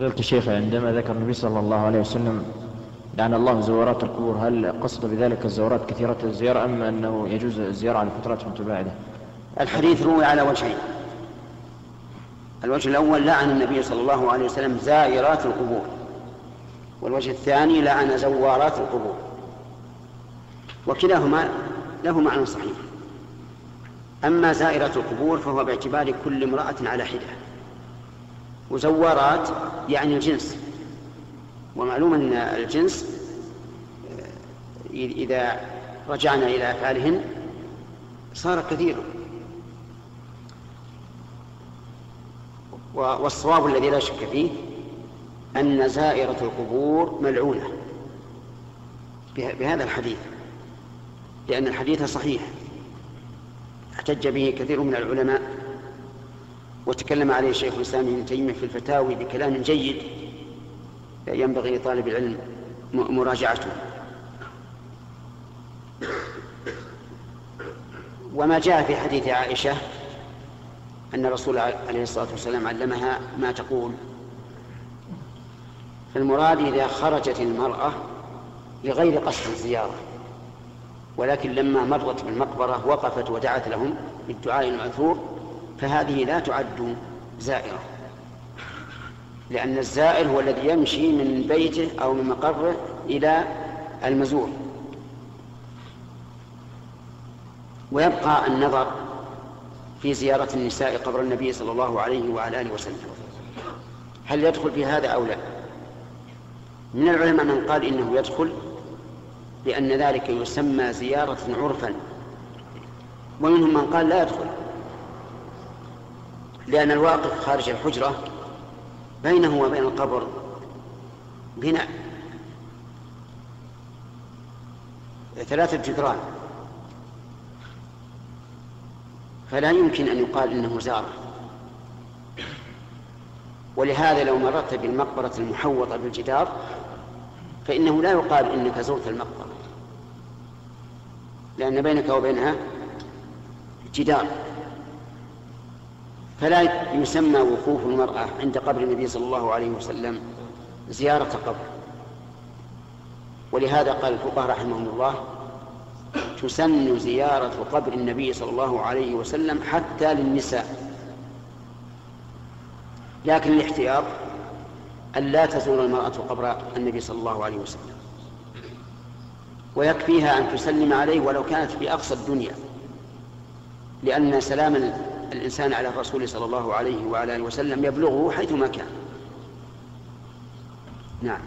فضيلة الشيخ عندما ذكر النبي صلى الله عليه وسلم لعن الله زوارات القبور هل قصد بذلك الزوارات كثيرة الزيارة أم أنه يجوز الزيارة على فترات متباعدة؟ الحديث روي على وجهين. الوجه الأول لعن النبي صلى الله عليه وسلم زائرات القبور. والوجه الثاني لعن زوارات القبور. وكلاهما له معنى صحيح. أما زائرة القبور فهو باعتبار كل امرأة على حدة. وزوارات يعني الجنس. ومعلوم أن الجنس إذا رجعنا إلى أفعالهن صار كثيرا والصواب الذي لا شك فيه أن زائرة القبور ملعونة. بهذا الحديث. لأن الحديث صحيح. احتج به كثير من العلماء. وتكلم عليه شيخ الإسلام ابن تيمية في الفتاوي بكلام جيد ينبغي لطالب العلم مراجعته. وما جاء في حديث عائشة أن الرسول عليه الصلاة والسلام علمها ما تقول. فالمراد إذا خرجت المرأة لغير قصد الزيارة ولكن لما مرت بالمقبرة وقفت ودعت لهم بالدعاء المأثور فهذه لا تعد زائرة. لأن الزائر هو الذي يمشي من بيته أو من مقره إلى المزور. ويبقى النظر في زيارة النساء قبر النبي صلى الله عليه وعلى آله وسلم. هل يدخل في هذا أو لا؟ من العلماء من قال إنه يدخل لأن ذلك يسمى زيارة عرفا. ومنهم من قال لا يدخل. لأن الواقف خارج الحجرة بينه وبين القبر. بناء. ثلاثة جدران. فلا يمكن أن يقال إنه زار. ولهذا لو مررت بالمقبرة المحوطة بالجدار فإنه لا يقال إنك زرت المقبرة. لأن بينك وبينها جدار. فلا يسمى وقوف المرأة عند قبر النبي صلى الله عليه وسلم زيارة قبر. ولهذا قال الفقهاء رحمهم الله تسن زيارة قبر النبي صلى الله عليه وسلم حتى للنساء. لكن الاحتياط أن لا تزور المرأة قبر النبي صلى الله عليه وسلم. ويكفيها أن تسلم عليه ولو كانت في أقصى الدنيا لأن سلام الإنسان على الرسول صلى الله عليه وعلى آله وسلم يبلغه حيثما كان. نعم.